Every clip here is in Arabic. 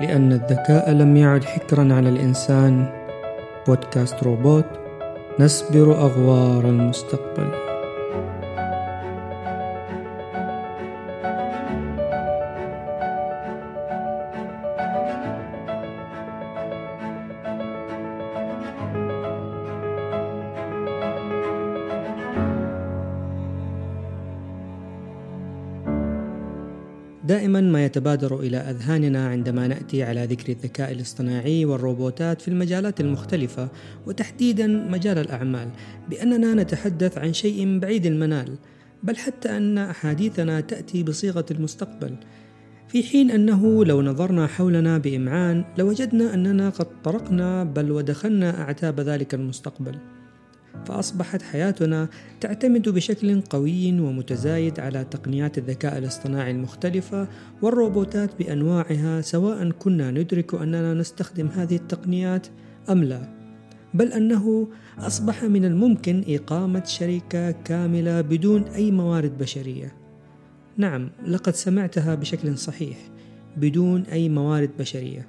لأن الذكاء لم يعد حكرا على الإنسان. بودكاست روبوت نسبر أغوار المستقبل. دائما ما يتبادر إلى أذهاننا عندما نأتي على ذكر الذكاء الاصطناعي والروبوتات في المجالات المختلفة وتحديدا مجال الأعمال بأننا نتحدث عن شيء بعيد المنال بل حتى أن أحاديثنا تأتي بصيغة المستقبل. في حين أنه لو نظرنا حولنا بإمعان لوجدنا أننا قد طرقنا بل ودخلنا أعتاب ذلك المستقبل. فأصبحت حياتنا تعتمد بشكل قوي ومتزايد على تقنيات الذكاء الاصطناعي المختلفة والروبوتات بأنواعها سواء كنا ندرك أننا نستخدم هذه التقنيات أم لا. بل أنه أصبح من الممكن إقامة شركة كاملة بدون أي موارد بشرية. نعم لقد سمعتها بشكل صحيح بدون أي موارد بشرية.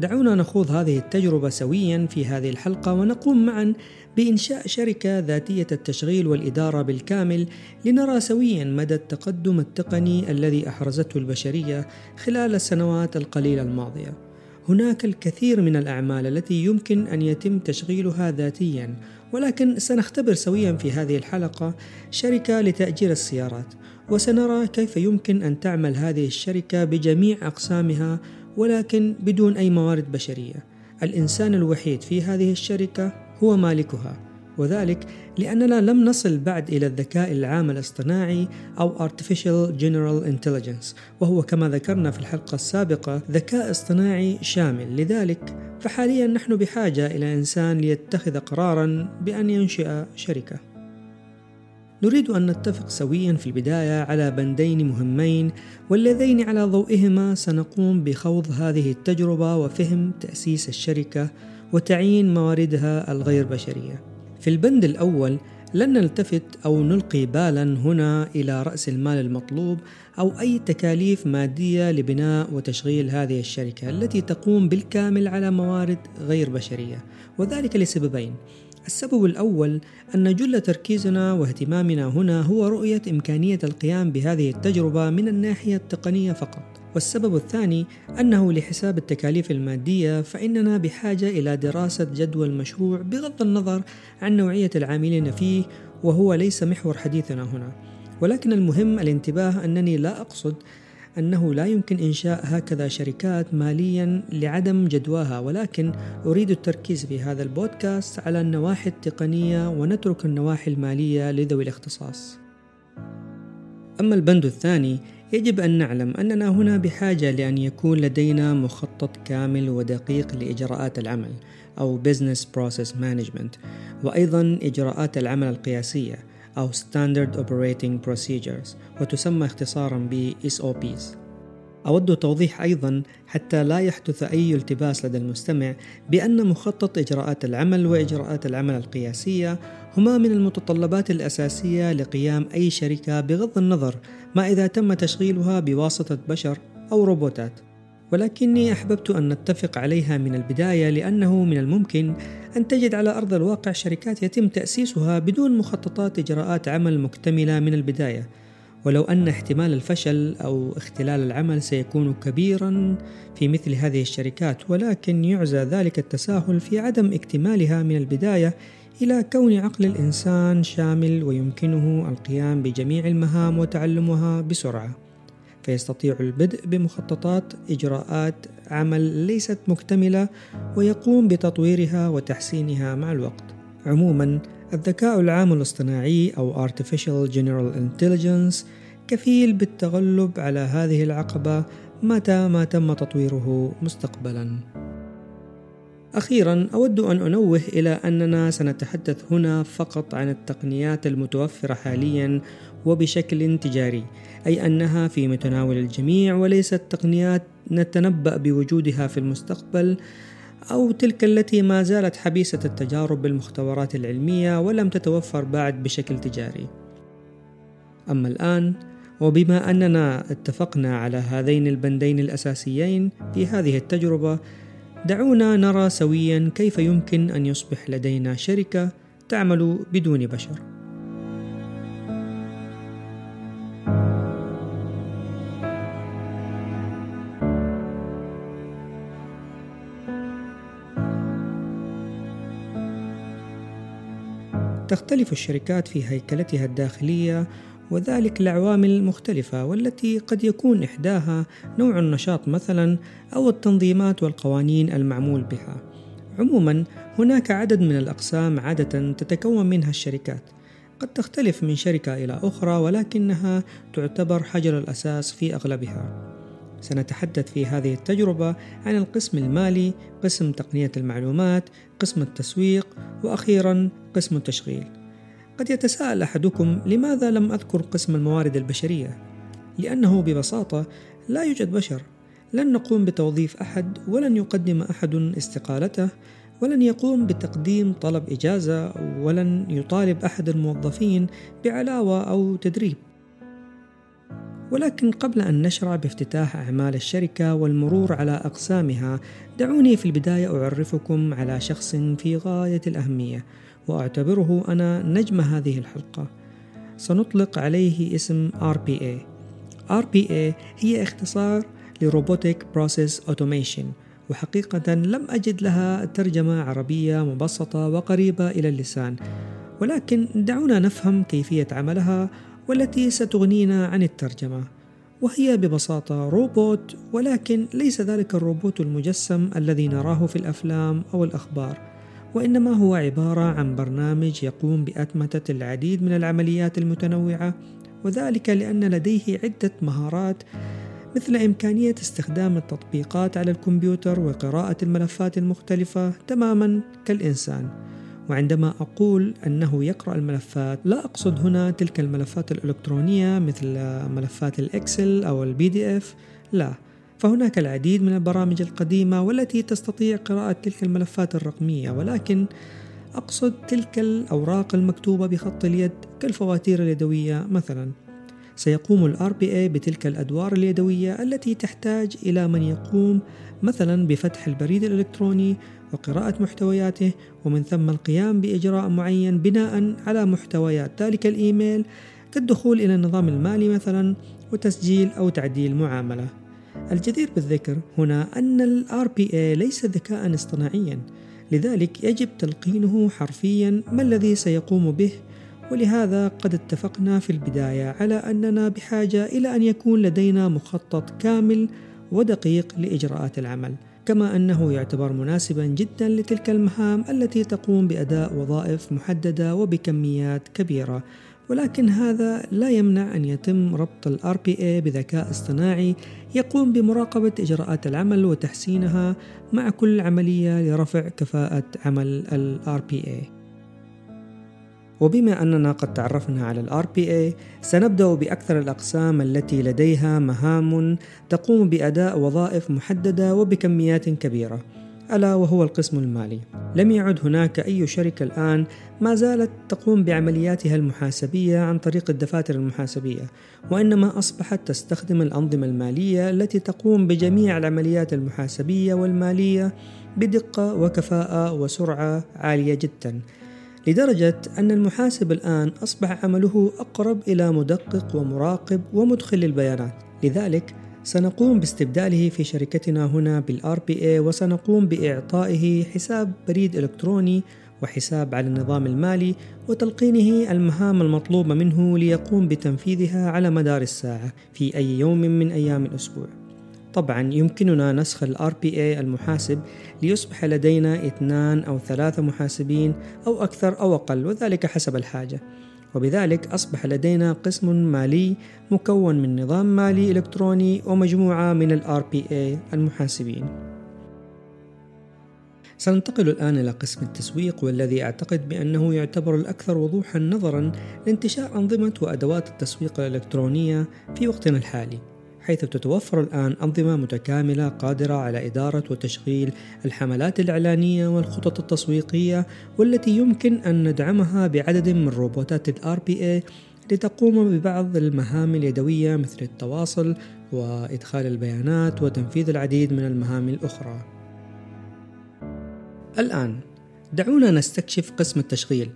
دعونا نخوض هذه التجربة سويا في هذه الحلقة ونقوم معا بإنشاء شركة ذاتية التشغيل والإدارة بالكامل لنرى سويا مدى التقدم التقني الذي أحرزته البشرية خلال السنوات القليلة الماضية. هناك الكثير من الأعمال التي يمكن أن يتم تشغيلها ذاتيا ولكن سنختبر سويا في هذه الحلقة شركة لتأجير السيارات وسنرى كيف يمكن أن تعمل هذه الشركة بجميع أقسامها ولكن بدون أي موارد بشرية. الإنسان الوحيد في هذه الشركة هو مالكها وذلك لأننا لم نصل بعد إلى الذكاء العام الاصطناعي أو Artificial General Intelligence وهو كما ذكرنا في الحلقة السابقة ذكاء اصطناعي شامل. لذلك فحاليا نحن بحاجة إلى إنسان ليتخذ قرارا بأن ينشئ شركة. نريد أن نتفق سويا في البداية على بندين مهمين واللذين على ضوئهما سنقوم بخوض هذه التجربة وفهم تأسيس الشركة وتعيين مواردها الغير بشرية. في البند الأول لن نلتفت أو نلقي بالا هنا إلى رأس المال المطلوب أو أي تكاليف مادية لبناء وتشغيل هذه الشركة التي تقوم بالكامل على موارد غير بشرية، وذلك لسببين. السبب الأول أن جل تركيزنا واهتمامنا هنا هو رؤية إمكانية القيام بهذه التجربة من الناحية التقنية فقط. والسبب الثاني أنه لحساب التكاليف المادية فإننا بحاجة إلى دراسة جدوى المشروع بغض النظر عن نوعية العاملين فيه وهو ليس محور حديثنا هنا. ولكن المهم الانتباه أنني لا أقصد أنه لا يمكن إنشاء هكذا شركات ماليا لعدم جدواها ولكن أريد التركيز في هذا البودكاست على النواحي التقنية ونترك النواحي المالية لذوي الاختصاص. أما البند الثاني يجب أن نعلم أننا هنا بحاجة لأن يكون لدينا مخطط كامل ودقيق لإجراءات العمل أو Business Process Management وأيضا إجراءات العمل القياسية أو Standard Operating Procedures وتسمى اختصارا ب SOPs أود توضيح أيضا حتى لا يحدث أي التباس لدى المستمع بأن مخطط إجراءات العمل وإجراءات العمل القياسية هما من المتطلبات الأساسية لقيام أي شركة بغض النظر ما إذا تم تشغيلها بواسطة بشر أو روبوتات. ولكني أحببت أن نتفق عليها من البداية لأنه من الممكن أن تجد على أرض الواقع شركات يتم تأسيسها بدون مخططات إجراءات عمل مكتملة من البداية. ولو أن احتمال الفشل أو اختلال العمل سيكون كبيرا في مثل هذه الشركات ولكن يعزى ذلك التساهل في عدم اكتمالها من البداية إلى كون عقل الإنسان شامل ويمكنه القيام بجميع المهام وتعلمها بسرعة. فيستطيع البدء بمخططات إجراءات عمل ليست مكتملة ويقوم بتطويرها وتحسينها مع الوقت. عموما الذكاء العام الاصطناعي أو Artificial General Intelligence كفيل بالتغلب على هذه العقبة متى ما تم تطويره مستقبلا. أخيرا أود أن أنوه إلى أننا سنتحدث هنا فقط عن التقنيات المتوفرة حاليا وبشكل تجاري أي أنها في متناول الجميع وليست تقنيات نتنبأ بوجودها في المستقبل أو تلك التي ما زالت حبيسة التجارب بالمختبرات العلمية ولم تتوفر بعد بشكل تجاري. أما الآن وبما أننا اتفقنا على هذين البندين الأساسيين في هذه التجربة دعونا نرى سويا كيف يمكن أن يصبح لدينا شركة تعمل بدون بشر. تختلف الشركات في هيكلتها الداخلية وذلك لعوامل مختلفة والتي قد يكون إحداها نوع النشاط مثلا أو التنظيمات والقوانين المعمول بها. عموما هناك عدد من الأقسام عادة تتكون منها الشركات. قد تختلف من شركة إلى أخرى ولكنها تعتبر حجر الأساس في أغلبها. سنتحدث في هذه التجربة عن القسم المالي، قسم تقنية المعلومات، قسم التسويق، وأخيرا قسم التشغيل. قد يتساءل أحدكم لماذا لم أذكر قسم الموارد البشرية؟ لأنه ببساطة لا يوجد بشر. لن نقوم بتوظيف أحد ولن يقدم أحد استقالته ولن يقوم بتقديم طلب إجازة ولن يطالب أحد الموظفين بعلاوة أو تدريب. ولكن قبل أن نشرع بافتتاح أعمال الشركة والمرور على أقسامها دعوني في البداية أعرفكم على شخص في غاية الأهمية وأعتبره أنا نجم هذه الحلقة. سنطلق عليه اسم RPA RPA هي اختصار ل robotic process automation وحقيقة لم أجد لها ترجمة عربية مبسطة وقريبة إلى اللسان. ولكن دعونا نفهم كيفية عملها والتي ستغنينا عن الترجمة. وهي ببساطة روبوت ولكن ليس ذلك الروبوت المجسم الذي نراه في الأفلام أو الأخبار وإنما هو عبارة عن برنامج يقوم بأتمتة العديد من العمليات المتنوعة وذلك لأن لديه عدة مهارات مثل إمكانية استخدام التطبيقات على الكمبيوتر وقراءة الملفات المختلفة تماما كالإنسان. وعندما أقول أنه يقرأ الملفات لا أقصد هنا تلك الملفات الإلكترونية مثل ملفات ال Excel أو ال PDF لا. فهناك العديد من البرامج القديمة والتي تستطيع قراءة تلك الملفات الرقمية ولكن أقصد تلك الأوراق المكتوبة بخط اليد كالفواتير اليدوية مثلا. سيقوم ال RPA بتلك الأدوار اليدوية التي تحتاج إلى من يقوم مثلا بفتح البريد الإلكتروني وقراءة محتوياته ومن ثم القيام بإجراء معين بناء على محتويات. ذلك الإيميل كالدخول إلى النظام المالي مثلا وتسجيل أو تعديل معاملة. الجدير بالذكر هنا أن ال RPA ليس ذكاء اصطناعيا لذلك يجب تلقينه حرفيا ما الذي سيقوم به. ولهذا قد اتفقنا في البداية على أننا بحاجة إلى أن يكون لدينا مخطط كامل ودقيق لإجراءات العمل. كما أنه يعتبر مناسبا جدا لتلك المهام التي تقوم بأداء وظائف محددة وبكميات كبيرة ولكن هذا لا يمنع أن يتم ربط ال RPA بذكاء اصطناعي يقوم بمراقبة إجراءات العمل وتحسينها مع كل عملية لرفع كفاءة عمل ال RPA. وبما أننا قد تعرفنا على ال RPA سنبدأ بأكثر الأقسام التي لديها مهام تقوم بأداء وظائف محددة وبكميات كبيرة ألا وهو القسم المالي. لم يعد هناك أي شركة الآن ما زالت تقوم بعملياتها المحاسبية عن طريق الدفاتر المحاسبية، وإنما أصبحت تستخدم الأنظمة المالية التي تقوم بجميع العمليات المحاسبية والمالية بدقة وكفاءة وسرعة عالية جدا. لدرجة أن المحاسب الآن أصبح عمله أقرب إلى مدقق ومراقب ومدخل للبيانات، لذلك سنقوم باستبداله في شركتنا هنا بي اي وسنقوم بإعطائه حساب بريد إلكتروني وحساب على النظام المالي وتلقينه المهام المطلوبة منه ليقوم بتنفيذها على مدار الساعة في أي يوم من أيام الأسبوع. طبعا يمكننا نسخ ال RPA المحاسب ليصبح لدينا اثنان أو ثلاثة محاسبين أو أكثر أو أقل وذلك حسب الحاجة. وبذلك أصبح لدينا قسم مالي مكون من نظام مالي إلكتروني ومجموعة من ال RPA المحاسبين. سننتقل الآن إلى قسم التسويق والذي أعتقد بأنه يعتبر الأكثر وضوحا نظرا لانتشار أنظمة وأدوات التسويق الإلكترونية في وقتنا الحالي. حيث تتوفر الآن أنظمة متكاملة قادرة على إدارة وتشغيل الحملات الإعلانية والخطط التسويقية والتي يمكن أن ندعمها بعدد من روبوتات ال RPA لتقوم ببعض المهام اليدوية مثل التواصل وإدخال البيانات وتنفيذ العديد من المهام الأخرى. الآن دعونا نستكشف قسم التشغيل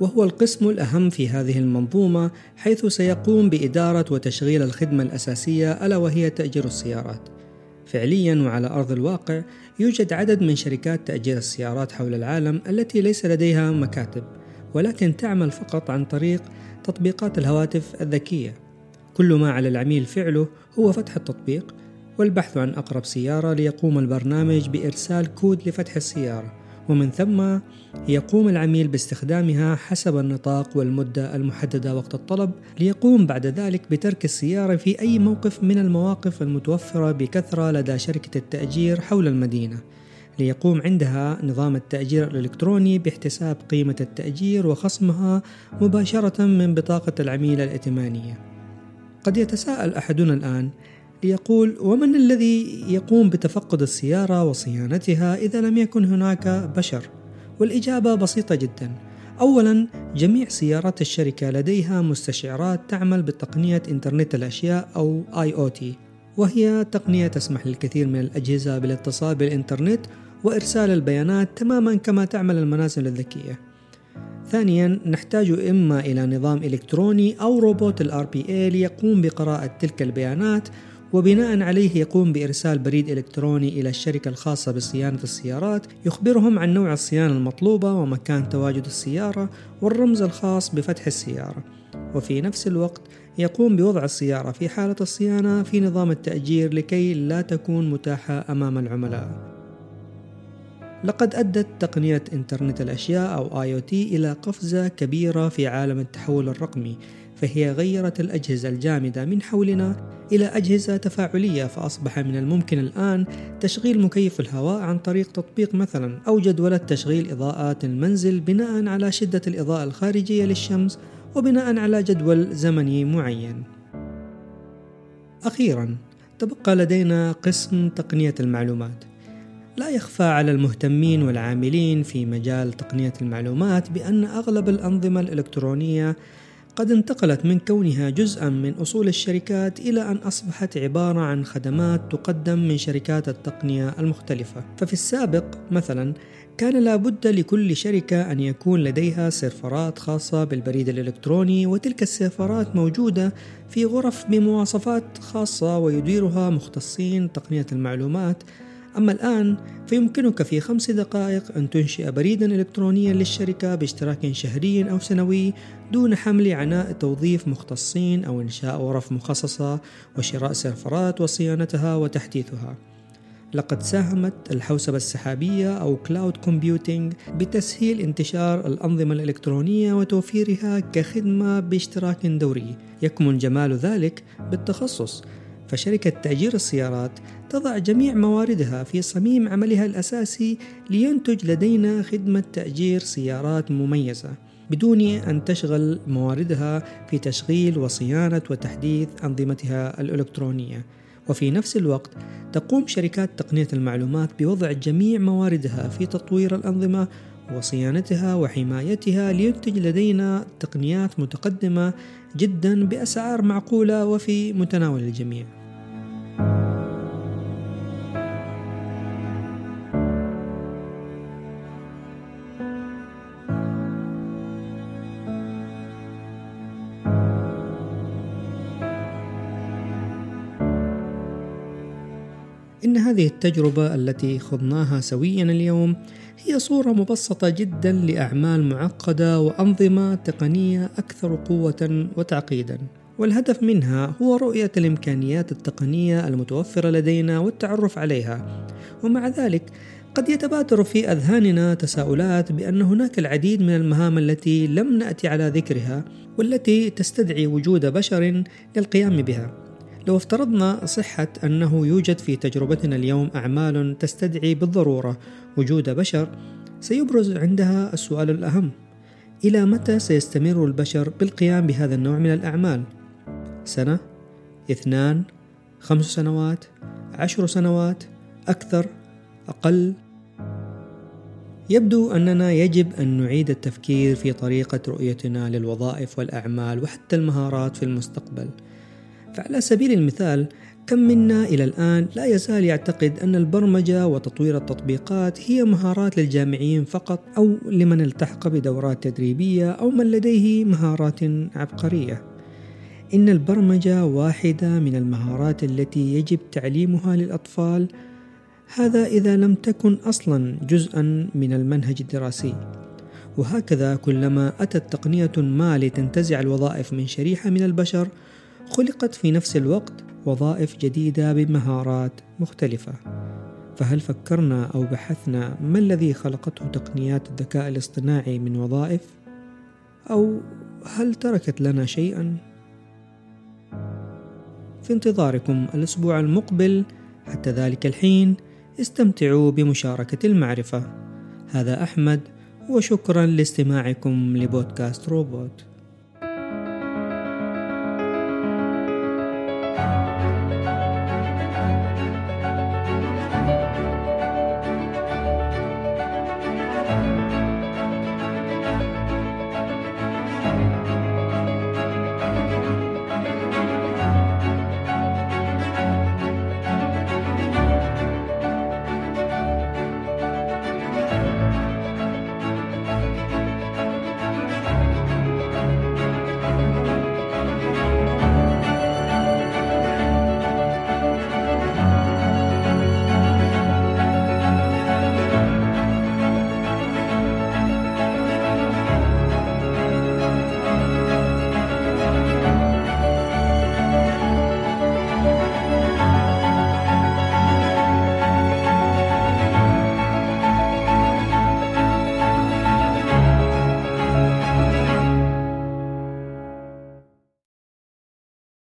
وهو القسم الأهم في هذه المنظومة حيث سيقوم بإدارة وتشغيل الخدمة الأساسية ألا وهي تأجير السيارات. فعليا وعلى أرض الواقع يوجد عدد من شركات تأجير السيارات حول العالم التي ليس لديها مكاتب ولكن تعمل فقط عن طريق تطبيقات الهواتف الذكية. كل ما على العميل فعله هو فتح التطبيق والبحث عن أقرب سيارة ليقوم البرنامج بإرسال كود لفتح السيارة ومن ثم يقوم العميل باستخدامها حسب النطاق والمدة المحددة وقت الطلب ليقوم بعد ذلك بترك السيارة في أي موقف من المواقف المتوفرة بكثرة لدى شركة التأجير حول المدينة ليقوم عندها نظام التأجير الإلكتروني باحتساب قيمة التأجير وخصمها مباشرة من بطاقة العميل الائتمانية. قد يتساءل أحدنا الآن يقول ومن الذي يقوم بتفقد السيارة وصيانتها إذا لم يكن هناك بشر؟ والإجابة بسيطة جدا أولا جميع سيارات الشركة لديها مستشعرات تعمل بتقنية إنترنت الأشياء أو IoT وهي تقنية تسمح للكثير من الأجهزة بالاتصال بالإنترنت وإرسال البيانات تماما كما تعمل المنازل الذكية ثانيا نحتاج إما إلى نظام إلكتروني أو روبوت ال RPA ليقوم بقراءة تلك البيانات وبناء عليه يقوم بإرسال بريد إلكتروني إلى الشركة الخاصة بصيانة السيارات يخبرهم عن نوع الصيانة المطلوبة ومكان تواجد السيارة والرمز الخاص بفتح السيارة. وفي نفس الوقت يقوم بوضع السيارة في حالة الصيانة في نظام التأجير لكي لا تكون متاحة أمام العملاء. لقد أدت تقنية إنترنت الأشياء أو IoT إلى قفزة كبيرة في عالم التحول الرقمي فهي غيرت الأجهزة الجامدة من حولنا إلى أجهزة تفاعلية فأصبح من الممكن الآن تشغيل مكيف الهواء عن طريق تطبيق مثلا أو جدولة تشغيل إضاءات المنزل بناء على شدة الإضاءة الخارجية للشمس وبناء على جدول زمني معين. أخيرا تبقى لدينا قسم تقنية المعلومات. لا يخفى على المهتمين والعاملين في مجال تقنية المعلومات بأن أغلب الأنظمة الإلكترونية قد انتقلت من كونها جزءا من أصول الشركات إلى أن أصبحت عبارة عن خدمات تقدم من شركات التقنية المختلفة. ففي السابق مثلا كان لابد لكل شركة أن يكون لديها سيرفرات خاصة بالبريد الإلكتروني وتلك السيرفرات موجودة في غرف بمواصفات خاصة ويديرها مختصين تقنية المعلومات أما الآن فيمكنك في خمس دقائق أن تنشئ بريدا إلكترونيا للشركة باشتراك شهري أو سنوي دون حمل عناء توظيف مختصين أو إنشاء غرف مخصصة وشراء سيرفرات وصيانتها وتحديثها. لقد ساهمت الحوسبة السحابية أو cloud computing بتسهيل انتشار الأنظمة الإلكترونية وتوفيرها كخدمة باشتراك دوري يكمن جمال ذلك بالتخصص فشركة تأجير السيارات تضع جميع مواردها في صميم عملها الأساسي لينتج لدينا خدمة تأجير سيارات مميزة بدون أن تشغل مواردها في تشغيل وصيانة وتحديث أنظمتها الإلكترونية وفي نفس الوقت تقوم شركات تقنية المعلومات بوضع جميع مواردها في تطوير الأنظمة وصيانتها وحمايتها لينتج لدينا تقنيات متقدمة جدا بأسعار معقولة وفي متناول الجميع. إن هذه التجربة التي خضناها سويا اليوم هي صورة مبسطة جدا لأعمال معقدة وأنظمة تقنية أكثر قوة وتعقيدا. والهدف منها هو رؤية الإمكانيات التقنية المتوفرة لدينا والتعرف عليها. ومع ذلك قد يتبادر في أذهاننا تساؤلات بأن هناك العديد من المهام التي لم نأتي على ذكرها والتي تستدعي وجود بشر للقيام بها. لو افترضنا صحة أنه يوجد في تجربتنا اليوم أعمال تستدعي بالضرورة وجود بشر سيبرز عندها السؤال الأهم إلى متى سيستمر البشر بالقيام بهذا النوع من الأعمال؟ سنة؟ اثنان؟ خمس سنوات؟ عشر سنوات؟ أكثر؟ أقل؟ يبدو أننا يجب أن نعيد التفكير في طريقة رؤيتنا للوظائف والأعمال وحتى المهارات في المستقبل. فعلى سبيل المثال، كم منا إلى الآن لا يزال يعتقد أن البرمجة وتطوير التطبيقات هي مهارات للجامعيين فقط أو لمن التحق بدورات تدريبية أو من لديه مهارات عبقرية. إن البرمجة واحدة من المهارات التي يجب تعليمها للأطفال هذا إذا لم تكن أصلا جزءا من المنهج الدراسي وهكذا كلما أتت تقنية ما لتنتزع الوظائف من شريحة من البشر خلقت في نفس الوقت وظائف جديدة بمهارات مختلفة فهل فكرنا أو بحثنا ما الذي خلقته تقنيات الذكاء الاصطناعي من وظائف؟ أو هل تركت لنا شيئا؟ في انتظاركم الأسبوع المقبل حتى ذلك الحين استمتعوا بمشاركة المعرفة هذا أحمد وشكرا لاستماعكم لبودكاست روبوت